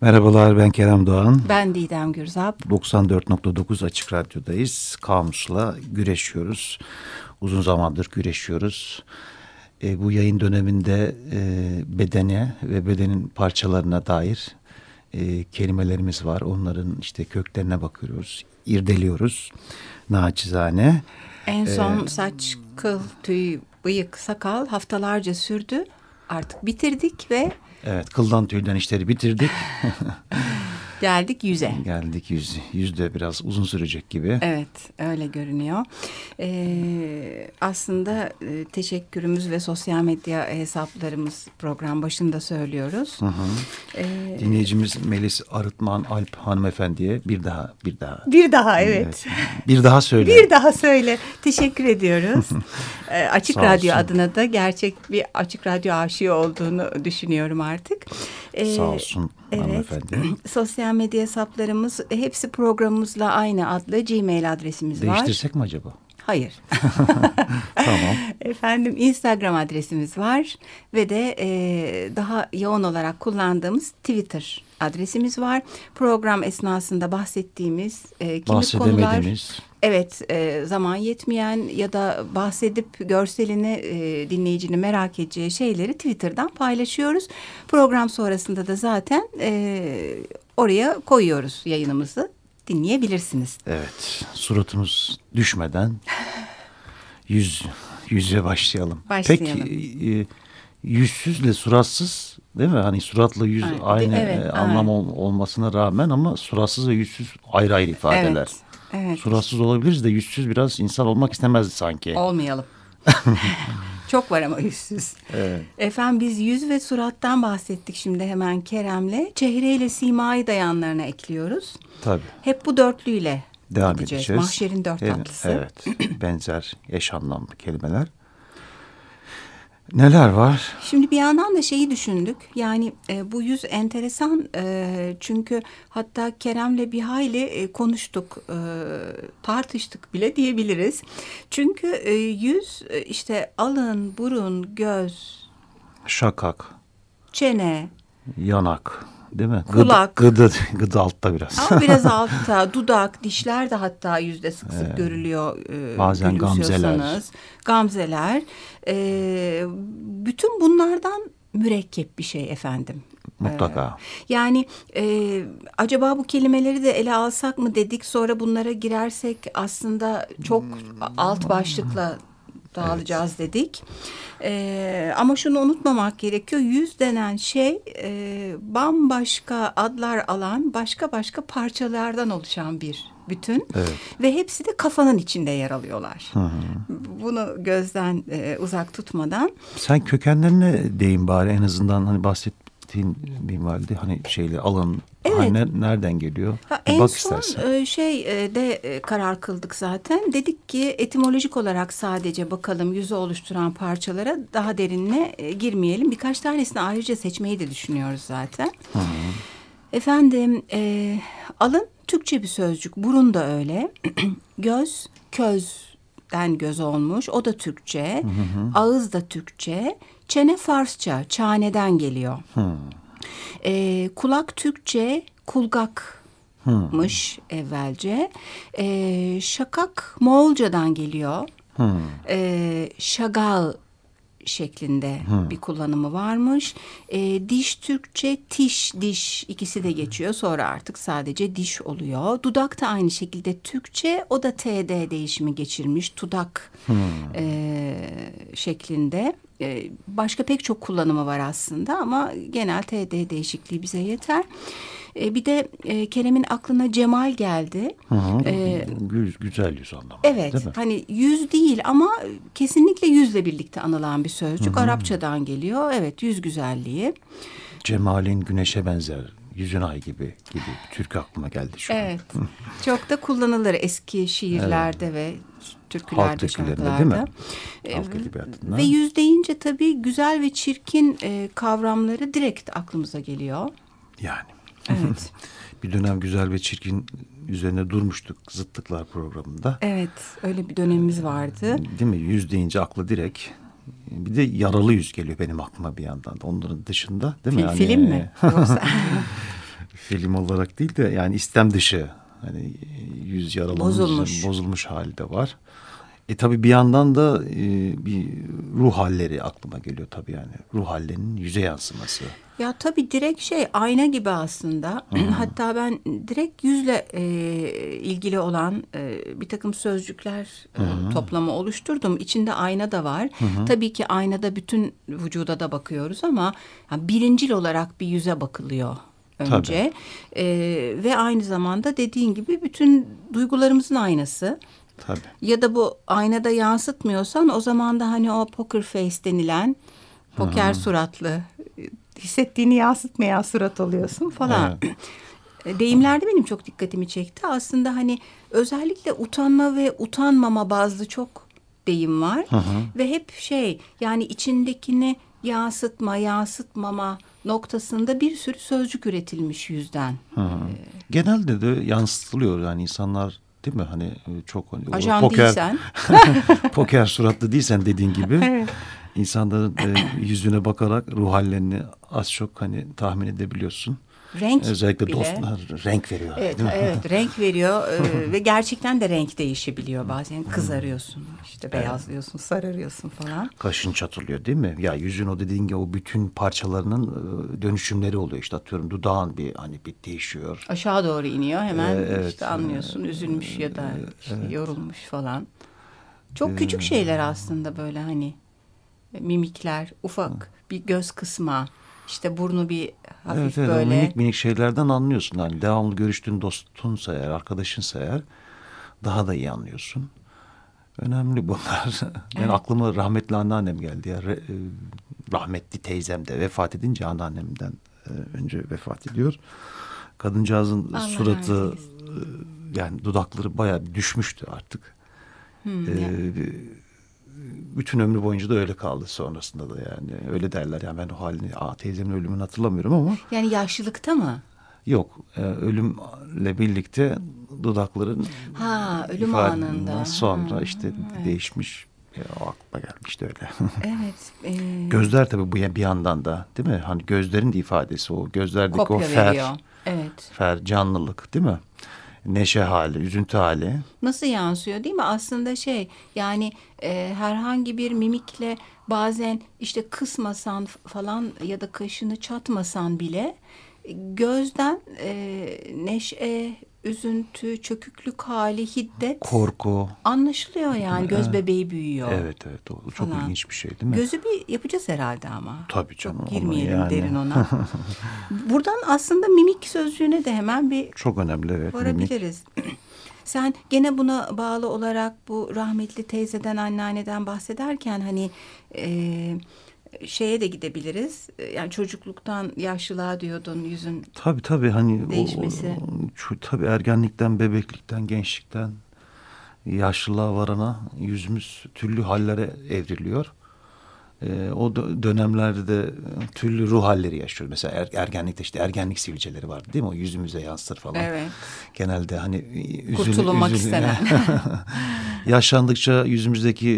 Merhabalar ben Kerem Doğan. Ben Didem Gürzap. 94.9 Açık Radyo'dayız. Kamus'la güreşiyoruz. Uzun zamandır güreşiyoruz. E, bu yayın döneminde e, bedene ve bedenin parçalarına dair e, kelimelerimiz var. Onların işte köklerine bakıyoruz, irdeliyoruz naçizane. En son ee, saç, kıl, tüy, bıyık, sakal haftalarca sürdü. Artık bitirdik ve Evet kıldan tüyden işleri bitirdik. Geldik yüze. Geldik yüz. Yüz de biraz uzun sürecek gibi. Evet öyle görünüyor. Ee, aslında e, teşekkürümüz ve sosyal medya hesaplarımız program başında söylüyoruz. Hı hı. Ee, Dinleyicimiz Melis Arıtman Alp hanımefendiye bir daha bir daha. Bir daha evet. evet. Bir daha söyle. Bir daha söyle. Teşekkür ediyoruz. ee, açık Sağ Radyo olsun. adına da gerçek bir Açık Radyo aşığı olduğunu düşünüyorum artık. Ee, Sağ olsun evet. hanımefendi. Sosyal medya hesaplarımız hepsi programımızla aynı adlı Gmail adresimiz Değiştirsek var. Değiştirsek mi acaba? Hayır. tamam. Efendim Instagram adresimiz var ve de e, daha yoğun olarak kullandığımız Twitter adresimiz var. Program esnasında bahsettiğimiz e, kimi konular... Evet e, zaman yetmeyen ya da bahsedip görselini e, dinleyicini merak edeceği şeyleri Twitter'dan paylaşıyoruz. Program sonrasında da zaten e, oraya koyuyoruz yayınımızı dinleyebilirsiniz. Evet suratımız düşmeden yüz yüze başlayalım. Başlayalım. Peki e, yüzsüzle suratsız değil mi? Hani suratla yüz evet, aynı evet, e, anlam ol, olmasına rağmen ama suratsız ve yüzsüz ayrı ayrı ifadeler. Evet. Evet. Suratsız olabiliriz de yüzsüz biraz insan olmak istemezdi sanki. Olmayalım. Çok var ama yüzsüz. Evet. Efendim biz yüz ve surattan bahsettik şimdi hemen Kerem'le. Çehreyle simayı da yanlarına ekliyoruz. Tabii. Hep bu dörtlüyle devam edeceğiz. edeceğiz. Mahşerin dört evet, tatlısı. Evet. Benzer eş anlamlı kelimeler. Neler var? Şimdi bir yandan da şeyi düşündük. Yani e, bu yüz enteresan e, çünkü hatta Kerem'le bir hayli e, konuştuk, e, tartıştık bile diyebiliriz. Çünkü e, yüz e, işte alın, burun, göz, şakak, çene, yanak, Değil mi? Kulak. Gıdı, gıdı, gıdı altta biraz. Ama biraz altta. Dudak, dişler de hatta yüzde sık sık ee, görülüyor. E, bazen gamzeler. Gamzeler. E, bütün bunlardan mürekkep bir şey efendim. Mutlaka. Ee, yani e, acaba bu kelimeleri de ele alsak mı dedik sonra bunlara girersek aslında çok alt başlıkla dağılacağız evet. dedik. E, ama şunu unutmamak gerekiyor. Yüz denen şey e, bambaşka adlar alan başka başka parçalardan oluşan bir bütün. Evet. Ve hepsi de kafanın içinde yer alıyorlar. Hı hı. Bunu gözden e, uzak tutmadan. Sen kökenlerine değin bari en azından hani bahset bahsettiğin minvalde hani şeyle alın evet. hani nereden geliyor? Ha, en Bak son istersen. şey de karar kıldık zaten. Dedik ki etimolojik olarak sadece bakalım yüzü oluşturan parçalara daha derinine girmeyelim. Birkaç tanesini ayrıca seçmeyi de düşünüyoruz zaten. Hı -hı. Efendim e, alın Türkçe bir sözcük. Burun da öyle. Göz, közden göz olmuş. O da Türkçe. Hı hı. Ağız da Türkçe. Çene Farsça, çaneden geliyor. Hmm. E, kulak Türkçe, kulgakmış hmm. evvelce. E, şakak Moğolcadan geliyor. Hmm. E, şagal şeklinde hmm. bir kullanımı varmış. E, diş Türkçe tiş diş ikisi de geçiyor. Sonra artık sadece diş oluyor. Dudak da aynı şekilde Türkçe o da TD değişimi geçirmiş. Tudak hmm. e, şeklinde. E, başka pek çok kullanımı var aslında ama genel TD değişikliği bize yeter. E, bir de e, Kerem'in aklına Cemal geldi. Hı hı. E, güzel yüz anlamı. Evet. Değil mi? Hani yüz değil ama kesinlikle yüzle birlikte anılan bir sözcük. Hı hı. Arapçadan geliyor. Evet yüz güzelliği. Cemal'in güneşe benzer yüzün ay gibi gibi Türk aklıma geldi şu evet. an. Çok da kullanılır eski şiirlerde evet. ve türkülerde, Halk şarkılarda. Değil mi? Halk edebiyatında. Ve yüz deyince tabii güzel ve çirkin e, kavramları direkt aklımıza geliyor. Yani. Evet. bir dönem güzel ve çirkin üzerine durmuştuk zıttıklar programında. Evet öyle bir dönemimiz vardı. Değil mi? Yüz deyince aklı direkt bir de yaralı yüz geliyor benim aklıma bir yandan. Onların dışında değil mi? Fil, yani, film mi? film olarak değil de yani istem dışı hani yüz yaralanmış bozulmuş, bozulmuş hali de var. E tabi bir yandan da e, bir ruh halleri aklıma geliyor tabi yani ruh hallerinin yüze yansıması. Ya tabi direkt şey ayna gibi aslında. -hı. Hatta ben direkt yüzle e, ilgili olan e, bir takım sözcükler e, toplamı oluşturdum. İçinde ayna da var. -hı. Tabii ki aynada bütün vücuda da bakıyoruz ama yani birincil olarak bir yüze bakılıyor önce. E, ve aynı zamanda dediğin gibi bütün duygularımızın aynası. Tabii. Ya da bu aynada yansıtmıyorsan o zaman da hani o poker face denilen poker -hı. suratlı hissettiğini yansıtmayan surat oluyorsun falan. Evet. Deyimlerde benim çok dikkatimi çekti. Aslında hani özellikle utanma ve utanmama bazlı çok deyim var. Hı hı. Ve hep şey yani içindekini yansıtma, yansıtmama noktasında bir sürü sözcük üretilmiş yüzden. Hı hı. Ee, Genelde de yansıtılıyor yani insanlar değil mi? Hani e, çok hani Ajan poker, değilsen. poker suratlı değilsen dediğin gibi. evet. insanların e, yüzüne bakarak ruh hallerini az çok hani tahmin edebiliyorsun. Renk Özellikle bile. dostlar renk veriyor. Evet, evet renk veriyor ve gerçekten de renk değişebiliyor bazen. Kızarıyorsun, işte beyazlıyorsun, evet. sararıyorsun falan. Kaşın çatılıyor değil mi? Ya yüzün o dediğin gibi o bütün parçalarının dönüşümleri oluyor. İşte atıyorum dudağın bir hani bir değişiyor. Aşağı doğru iniyor hemen ee, evet, işte anlıyorsun üzülmüş ya da işte evet. yorulmuş falan. Çok küçük şeyler aslında böyle hani mimikler, ufak bir göz kısma, işte burnu bir hafif evet, evet, böyle. Minik minik şeylerden anlıyorsun. Hani devamlı görüştüğün dostunsa eğer, arkadaşınsa eğer daha da iyi anlıyorsun. Önemli bunlar. Ben evet. aklıma rahmetli anneannem geldi ya. E, rahmetli teyzem de vefat edince anneannemden e, önce vefat ediyor. Kadıncağızın Allah suratı e, yani dudakları bayağı düşmüştü artık. Hmm, ee, bütün ömrü boyunca da öyle kaldı sonrasında da yani. Öyle derler yani ben o halini aa, teyzemin ölümünü hatırlamıyorum ama. Yani yaşlılıkta mı? Yok e, ölümle birlikte dudakların ha, ölüm anında sonra ha, işte evet. değişmiş e, o aklıma gelmişti öyle. evet. E... Gözler tabii bu bir yandan da değil mi? Hani gözlerin de ifadesi o gözlerdeki Kopya o fer. Veriyor. Evet. Fer canlılık değil mi? Neşe hali, üzüntü hali. Nasıl yansıyor değil mi? Aslında şey yani e, herhangi bir mimikle bazen işte kısmasan falan ya da kaşını çatmasan bile gözden e, neşe, üzüntü, çöküklük hali, hiddet. Korku. Anlaşılıyor yani göz bebeği büyüyor. Evet evet o çok falan. ilginç bir şey değil mi? Gözü bir yapacağız herhalde ama. Tabii canım. Çok girmeyelim yani. derin ona. Buradan aslında mimik sözcüğüne de hemen bir çok önemli evet. Varabiliriz. Sen gene buna bağlı olarak bu rahmetli teyzeden anneanneden bahsederken hani e, şeye de gidebiliriz. Yani çocukluktan yaşlılığa diyordun yüzün Tabii tabii hani değişmesi. O, o, tabii ergenlikten, bebeklikten, gençlikten yaşlılığa varana yüzümüz türlü hallere evriliyor e, o dönemlerde de türlü ruh halleri yaşıyoruz. Mesela er, ergenlikte işte ergenlik sivilceleri vardı değil mi? O yüzümüze yansır falan. Evet. Genelde hani üzül, Kurtulmak üzül, istenen. yaşlandıkça yüzümüzdeki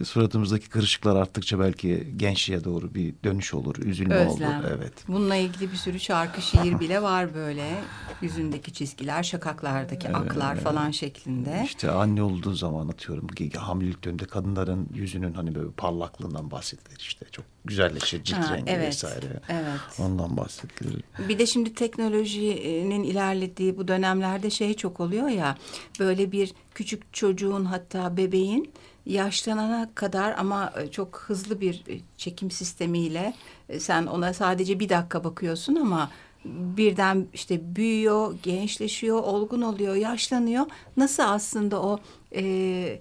e, suratımızdaki kırışıklar arttıkça belki gençliğe doğru bir dönüş olur, üzülme Özlem. olur. Evet. Bununla ilgili bir sürü şarkı, şiir bile var böyle. Yüzündeki çizgiler, şakaklardaki evet. aklar falan şeklinde. İşte anne olduğu zaman atıyorum hamilelik döneminde kadınların yüzünün hani böyle parlaklığından bahsedilir işte. Çok güzelleşir cilt ha, rengi evet, vesaire. Evet. Ondan bahsedilir. Bir de şimdi teknolojinin ilerlediği bu dönemlerde şey çok oluyor ya. Böyle bir küçük çocuğun hatta bebeğin yaşlanana kadar ama çok hızlı bir çekim sistemiyle sen ona sadece bir dakika bakıyorsun ama birden işte büyüyor, gençleşiyor, olgun oluyor, yaşlanıyor. Nasıl aslında o e,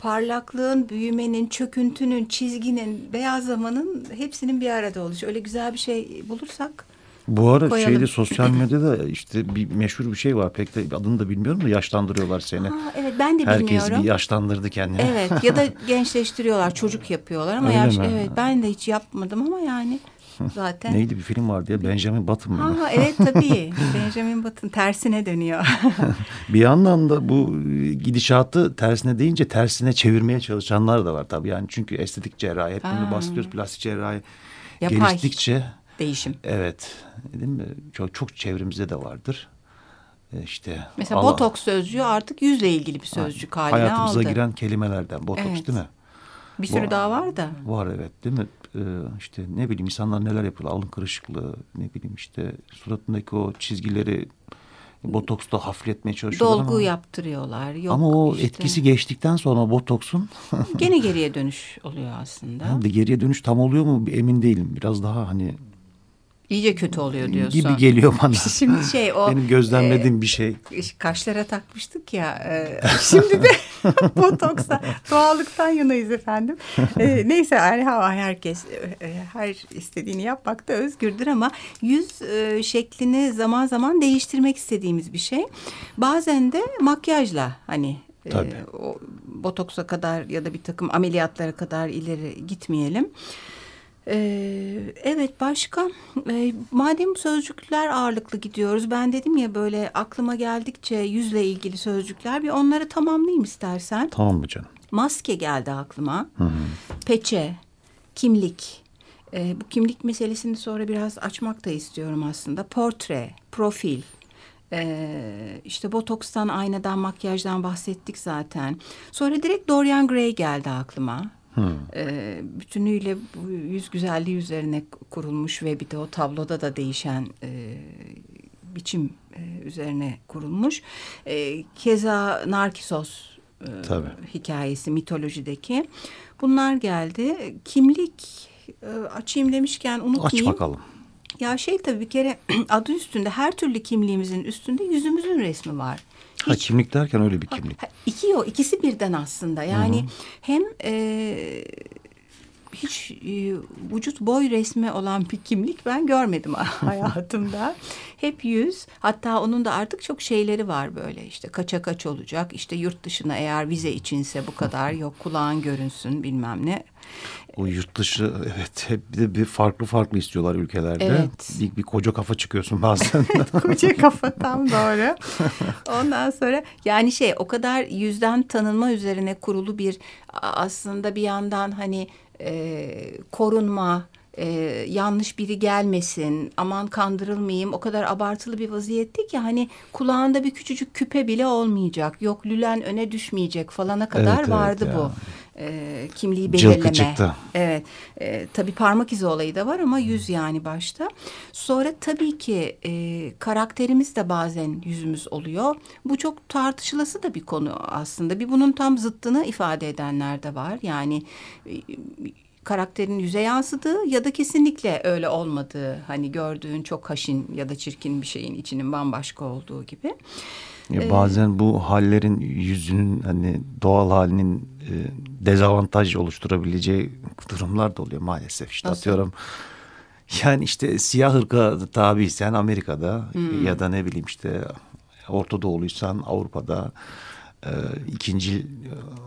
parlaklığın, büyümenin, çöküntünün, çizginin, beyazlamanın hepsinin bir arada oluşu. Öyle güzel bir şey bulursak bu ara koyalım. şeyde sosyal medyada işte bir meşhur bir şey var. Pek de adını da bilmiyorum da yaşlandırıyorlar seni. Ha, evet ben de Herkes bilmiyorum. Herkes bir yaşlandırdı kendini. Evet ya da gençleştiriyorlar. Çocuk yapıyorlar ama yaş, evet ben de hiç yapmadım ama yani zaten. Neydi bir film vardı ya Benjamin Button mı? Ha, evet tabii Benjamin Button tersine dönüyor. bir yandan da bu gidişatı tersine deyince tersine çevirmeye çalışanlar da var tabii. Yani çünkü estetik cerrahi hep bunu bahsediyoruz plastik cerrahi Yapay. geliştikçe değişim. Evet. Değil mi? Çok, çok çevremizde de vardır. E, işte Mesela Allah, botoks sözcüğü artık yüzle ilgili bir sözcük haline hayatımıza aldı. Hayatımıza giren kelimelerden botoks evet. değil mi? Bir sürü var, daha var da. Var evet değil mi? Ee, işte ne bileyim insanlar neler yapıyorlar. Alın kırışıklığı ne bileyim işte suratındaki o çizgileri botoksla hafifletmeye çalışıyorlar Dolgu ama, yaptırıyorlar. Yok ama o işte, etkisi geçtikten sonra botoksun gene geriye dönüş oluyor aslında. Yani geriye dönüş tam oluyor mu emin değilim. Biraz daha hani İyice kötü oluyor diyorsun. Gibi geliyor bana. Şimdi şey o. Benim gözlemlediğim e, bir şey. Kaşlara takmıştık ya. E, şimdi de botoksa doğallıktan yanayız efendim. E, neyse yani herkes e, her istediğini yapmakta özgürdür ama yüz e, şeklini zaman zaman değiştirmek istediğimiz bir şey. Bazen de makyajla hani e, Tabii. E, o botoksa kadar ya da bir takım ameliyatlara kadar ileri gitmeyelim. Ee, evet başka ee, madem sözcükler ağırlıklı gidiyoruz ben dedim ya böyle aklıma geldikçe yüzle ilgili sözcükler bir onları tamamlayayım istersen. Tamam mı canım? Maske geldi aklıma. Hı hı. Peçe, kimlik. Ee, bu kimlik meselesini sonra biraz açmak da istiyorum aslında. Portre, profil. Ee, işte botokstan, aynadan, makyajdan bahsettik zaten. Sonra direkt Dorian Gray geldi aklıma. Hmm. E, bütünüyle bu yüz güzelliği üzerine kurulmuş ve bir de o tabloda da değişen e, biçim e, üzerine kurulmuş. E, keza Narkisos e, hikayesi mitolojideki. Bunlar geldi. Kimlik e, açayım demişken unutmayayım. Aç bakalım. Ya şey tabii bir kere adı üstünde her türlü kimliğimizin üstünde yüzümüzün resmi var. Ha kimlik derken öyle bir kimlik. Ha, iki o ikisi birden aslında. Yani Hı -hı. hem e, hiç e, vücut boy resmi olan bir kimlik ben görmedim hayatımda. Hep yüz. Hatta onun da artık çok şeyleri var böyle işte kaça kaç olacak. İşte yurt dışına eğer vize içinse bu kadar yok kulağın görünsün bilmem ne. O yurt dışı evet hep bir de bir farklı farklı istiyorlar ülkelerde. Evet. Bir, bir koca kafa çıkıyorsun bazen. koca kafa tam doğru. Ondan sonra yani şey o kadar yüzden tanınma üzerine kurulu bir aslında bir yandan hani e, korunma e, yanlış biri gelmesin, aman kandırılmayayım o kadar abartılı bir vaziyette ki hani kulağında bir küçücük küpe bile olmayacak. Yok lülen öne düşmeyecek falana kadar evet, vardı evet bu. E, kimliği belirleme. çıktı. Evet. E, tabii parmak izi olayı da var ama yüz yani başta. Sonra tabii ki e, karakterimiz de bazen yüzümüz oluyor. Bu çok tartışılası da bir konu aslında. Bir bunun tam zıttını ifade edenler de var. Yani e, karakterin yüze yansıdığı ya da kesinlikle öyle olmadığı hani gördüğün çok haşin ya da çirkin bir şeyin içinin bambaşka olduğu gibi. Ya ee, bazen bu hallerin yüzünün hani doğal halinin e, dezavantaj oluşturabileceği durumlar da oluyor maalesef. İşte Nasıl? atıyorum yani işte siyah ırka tabiysen Amerika'da hmm. ya da ne bileyim işte Orta Doğuluysan Avrupa'da e, ikinci e,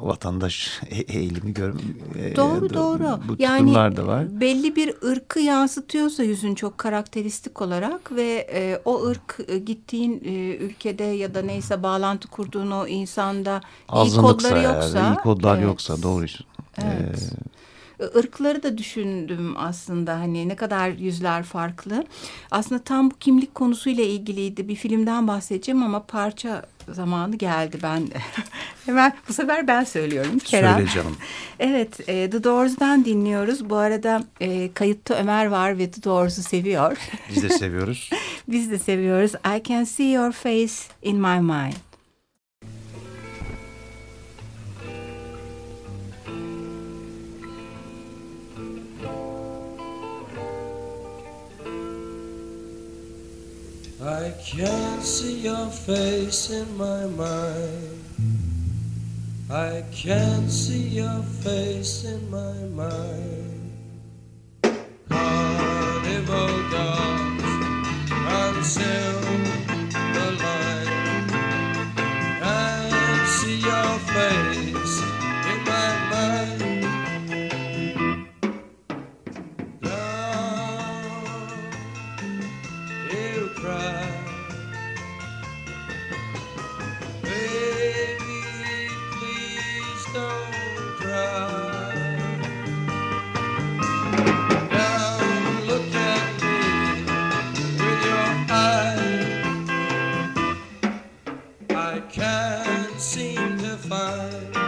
vatandaş e, eğilimi gör. E, doğru e, doğru. Bu yani da var. belli bir ırkı yansıtıyorsa yüzün çok karakteristik olarak ve e, o ırk e, gittiğin e, ülkede ya da neyse bağlantı kurduğun o insanda Azınlıksa iyi kodları yoksa. Yani, iyi kodlar evet. yoksa doğru. Evet. Ee, ırkları da düşündüm aslında hani ne kadar yüzler farklı. Aslında tam bu kimlik konusuyla ilgiliydi. Bir filmden bahsedeceğim ama parça zamanı geldi ben. Hemen bu sefer ben söylüyorum Kerem. Söyle canım. Evet e, The Doors'dan dinliyoruz. Bu arada e, kayıtta Ömer var ve The Doors'u seviyor. Biz de seviyoruz. Biz de seviyoruz. I can see your face in my mind. I can't see your face in my mind. I can't see your face in my mind. Carnival dogs until the can't seem to find.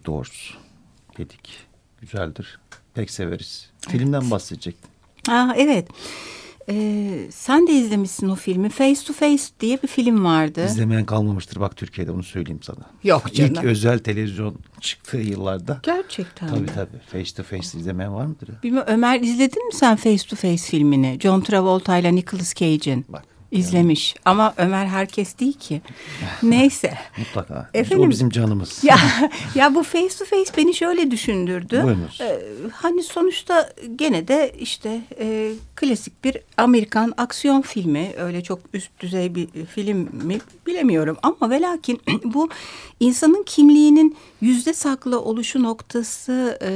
Sevgili Doors dedik. Güzeldir. Pek severiz. Evet. Filmden bahsedecektin. Aa, evet. Ee, sen de izlemişsin o filmi. Face to Face diye bir film vardı. İzlemeyen kalmamıştır bak Türkiye'de onu söyleyeyim sana. Yok canım. İlk özel televizyon çıktığı yıllarda. Gerçekten Tabii mi? tabii. Face to Face izlemeyen var mıdır? Bilmiyorum, Ömer izledin mi sen Face to Face filmini? John Travolta ile Nicolas Cage'in. Bak İzlemiş yani. ama Ömer herkes değil ki. Neyse. Mutlaka. Efendim, o bizim canımız. Ya, ya bu face to face beni şöyle düşündürdü. Buyurunuz. Ee, hani sonuçta gene de işte e, klasik bir Amerikan aksiyon filmi. Öyle çok üst düzey bir film mi bilemiyorum. Ama ve lakin bu insanın kimliğinin yüzde saklı oluşu noktası e,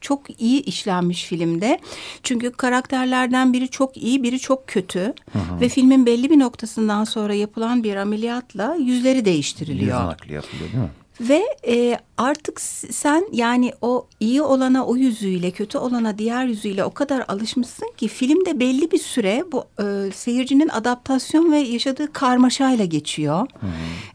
çok iyi işlenmiş filmde. Çünkü karakterlerden biri çok iyi, biri çok kötü. Hı hı. Ve filmin belli bir noktasından sonra yapılan bir ameliyatla yüzleri değiştiriliyor. Yüz nakli yapılıyor değil mi? Ve e, artık sen yani o iyi olana o yüzüyle kötü olana diğer yüzüyle o kadar alışmışsın ki filmde belli bir süre bu e, seyircinin adaptasyon ve yaşadığı karmaşayla geçiyor.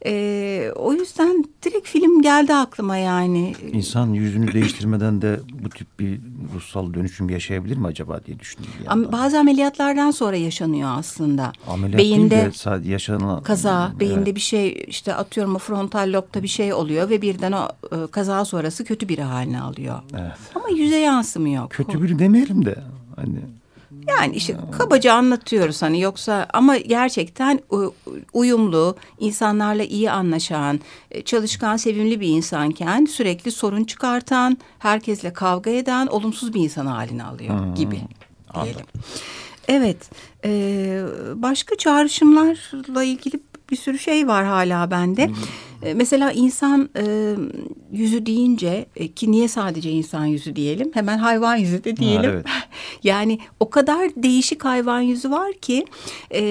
E, o yüzden direkt film geldi aklıma yani. İnsan yüzünü değiştirmeden de bu tip bir ruhsal dönüşüm yaşayabilir mi acaba diye düşündüm. Am bazı ameliyatlardan sonra yaşanıyor aslında. Ameliyat Beyinde değil de yaşanan... Kaza, beyinde evet. bir şey işte atıyorum frontal lobda bir şey oluyor ve birden o e, kaza sonrası kötü biri haline alıyor. Evet. Ama yüze yansımıyor. Kötü biri demeyelim de hani yani işte kabaca anlatıyoruz hani yoksa ama gerçekten uyumlu, insanlarla iyi anlaşan, e, çalışkan, sevimli bir insanken sürekli sorun çıkartan, herkesle kavga eden, olumsuz bir insan haline alıyor hmm. gibi diyelim. Evet, e, başka çağrışımlarla ilgili bir sürü şey var hala bende. E, mesela insan e, yüzü deyince e, ki niye sadece insan yüzü diyelim hemen hayvan yüzü de diyelim. Ha, evet. yani o kadar değişik hayvan yüzü var ki e,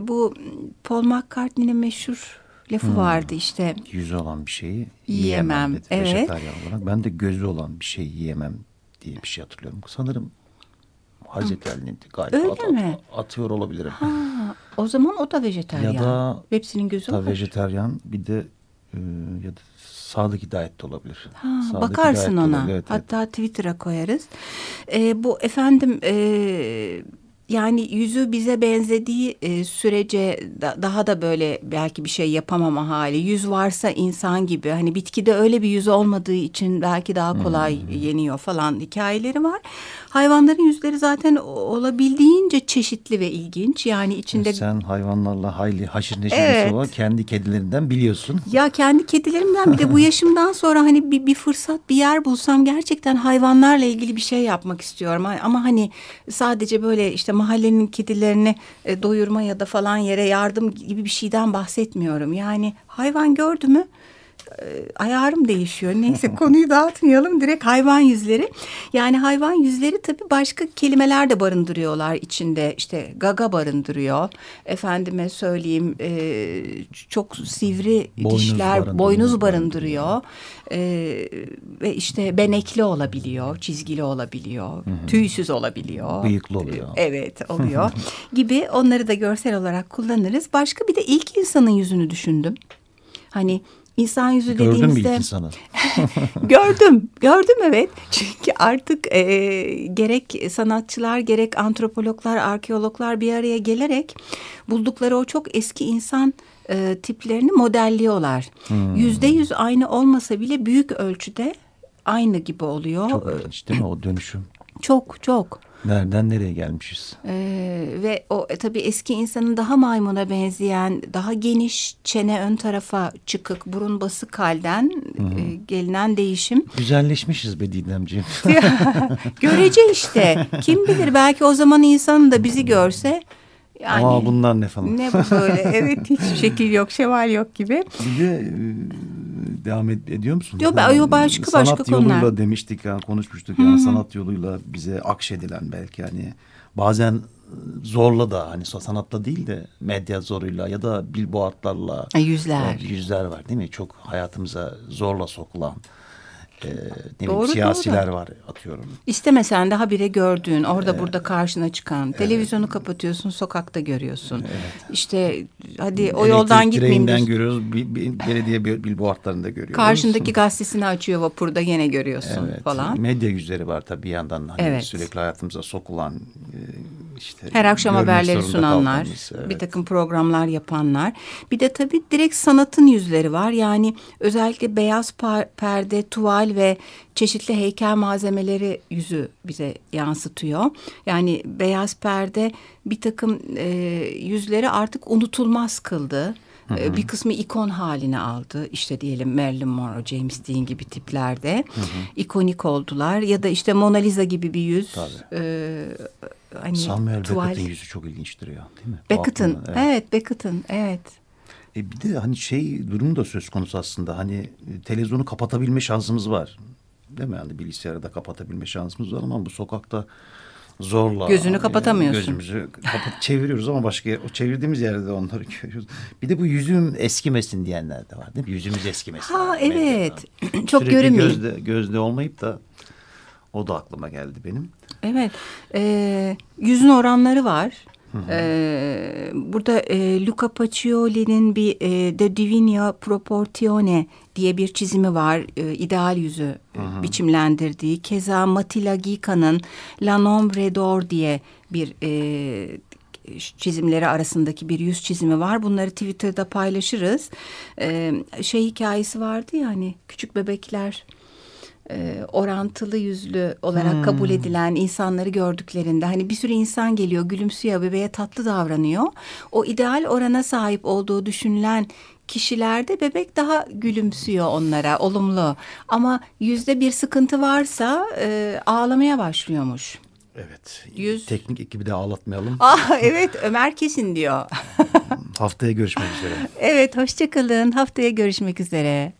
bu Paul McCartney'nin meşhur lafı hmm. vardı işte. Yüzü olan bir şeyi yiyemem, yiyemem dedi. Evet. Vejetaryen olarak. Ben de gözü olan bir şey yiyemem diye bir şey hatırlıyorum. Sanırım Hazreti Ali'nin galiba Öyle at, mi? atıyor olabilirim. Ha, o zaman o da vejeteryan. Ya da hepsinin gözü var. vejeteryan bir de e, ya da Sadık Hidayet de olabilir. Ha, bakarsın ona. Evet, Hatta evet. Twitter'a koyarız. E, bu efendim e, yani yüzü bize benzediği e, sürece da, daha da böyle belki bir şey yapamama hali. Yüz varsa insan gibi hani bitkide öyle bir yüz olmadığı için belki daha kolay hmm. yeniyor falan hikayeleri var. Hayvanların yüzleri zaten olabildiğince çeşitli ve ilginç. Yani içinde... Sen hayvanlarla hayli haşır neşir evet. olan kendi kedilerinden biliyorsun. Ya kendi kedilerimden bir de bu yaşımdan sonra hani bir, bir fırsat bir yer bulsam gerçekten hayvanlarla ilgili bir şey yapmak istiyorum. Ama hani sadece böyle işte mahallenin kedilerini e, doyurma ya da falan yere yardım gibi bir şeyden bahsetmiyorum. Yani hayvan gördü mü ayarım değişiyor. Neyse konuyu dağıtmayalım. Direkt hayvan yüzleri. Yani hayvan yüzleri tabii başka kelimeler de barındırıyorlar içinde. İşte gaga barındırıyor. Efendime söyleyeyim e, çok sivri boynuz dişler, barındırıyor. boynuz barındırıyor. E, ve işte benekli olabiliyor, çizgili olabiliyor, hı hı. tüysüz olabiliyor. Bıyıklı oluyor. Evet oluyor gibi onları da görsel olarak kullanırız. Başka bir de ilk insanın yüzünü düşündüm. Hani İnsan yüzü Gördün dediğimizde... Gördün mü insanı? gördüm, gördüm evet. Çünkü artık e, gerek sanatçılar gerek antropologlar, arkeologlar bir araya gelerek buldukları o çok eski insan e, tiplerini modelliyorlar. Hmm. Yüzde yüz aynı olmasa bile büyük ölçüde aynı gibi oluyor. Çok ilginç değil mi o dönüşüm? Çok çok. Nereden nereye gelmişiz? Ee, ve o e, tabii eski insanın daha maymuna benzeyen, daha geniş çene ön tarafa çıkık, burun basık halden e, gelinen değişim. Güzelleşmişiz be Didemciğim. Görece işte. Kim bilir belki o zaman insanın da bizi görse yani, Aa bunlar ne falan. Ne bu böyle evet hiç şekil yok şeval yok gibi. Bir de e, devam ed ediyor musun? Yok ben yo, başka sanat başka konular. Sanat yoluyla demiştik yani konuşmuştuk yani sanat yoluyla bize akşedilen belki hani bazen zorla da hani sanatla değil de medya zoruyla ya da billboardlarla yüzler yüzler var değil mi? Çok hayatımıza zorla sokulan e, ne doğru, bileyim, siyasiler doğru. var atıyorum. İstemesen de habire gördüğün orada evet. burada karşına çıkan evet. televizyonu kapatıyorsun sokakta görüyorsun. Evet. İşte hadi o Elektrik yoldan gitmeyeyim. Elektrik görüyoruz bir, bir, belediye billboardlarında görüyoruz. Karşındaki gazetesini açıyor vapurda yine görüyorsun evet. falan. Medya yüzleri var tabii bir yandan hani evet. sürekli hayatımıza sokulan e, işte her akşam haberleri sunanlar, evet. bir takım programlar yapanlar. Bir de tabii direkt sanatın yüzleri var. Yani özellikle beyaz perde, tuval ve çeşitli heykel malzemeleri yüzü bize yansıtıyor. Yani beyaz perde bir takım e, yüzleri artık unutulmaz kıldı. Hı hı. Bir kısmı ikon haline aldı. İşte diyelim Marilyn Monroe, James Dean gibi tiplerde hı hı. ikonik oldular. Ya da işte Mona Lisa gibi bir yüz. Tabii. E, hani Samuel tuval... Beckett'in yüzü çok ilginç duruyor değil mi? Beckett'in evet. evet Beckett'in evet. E bir de hani şey durum da söz konusu aslında. Hani e, televizyonu kapatabilme şansımız var. Değil mi? Yani bilgisayarı da kapatabilme şansımız var ama bu sokakta zorla gözünü kapatamıyorsun. Gözümüzü kapat çeviriyoruz ama başka o çevirdiğimiz yerde de onları görüyoruz. Bir de bu yüzüm eskimesin diyenler de var değil mi? Yüzümüz eskimesin. Ha evet. Çok görünmüyor. Gözde, gözde olmayıp da o da aklıma geldi benim. Evet. E, yüzün oranları var. Ee, burada e, Luca Pacioli'nin bir e, De Divina Proportione diye bir çizimi var. E, ideal yüzü e, biçimlendirdiği. Keza Matilla Gica'nın La Nombre d'Or diye bir e, çizimleri arasındaki bir yüz çizimi var. Bunları Twitter'da paylaşırız. Ee, şey hikayesi vardı ya hani küçük bebekler e, orantılı yüzlü olarak hmm. kabul edilen insanları gördüklerinde hani bir sürü insan geliyor gülümsüyor bebeğe tatlı davranıyor. O ideal orana sahip olduğu düşünülen kişilerde bebek daha gülümsüyor onlara olumlu ama yüzde bir sıkıntı varsa e, ağlamaya başlıyormuş. Evet. Yüz... Teknik ekibi de ağlatmayalım. Ah, evet Ömer kesin diyor. Haftaya görüşmek üzere. Evet hoşçakalın. Haftaya görüşmek üzere.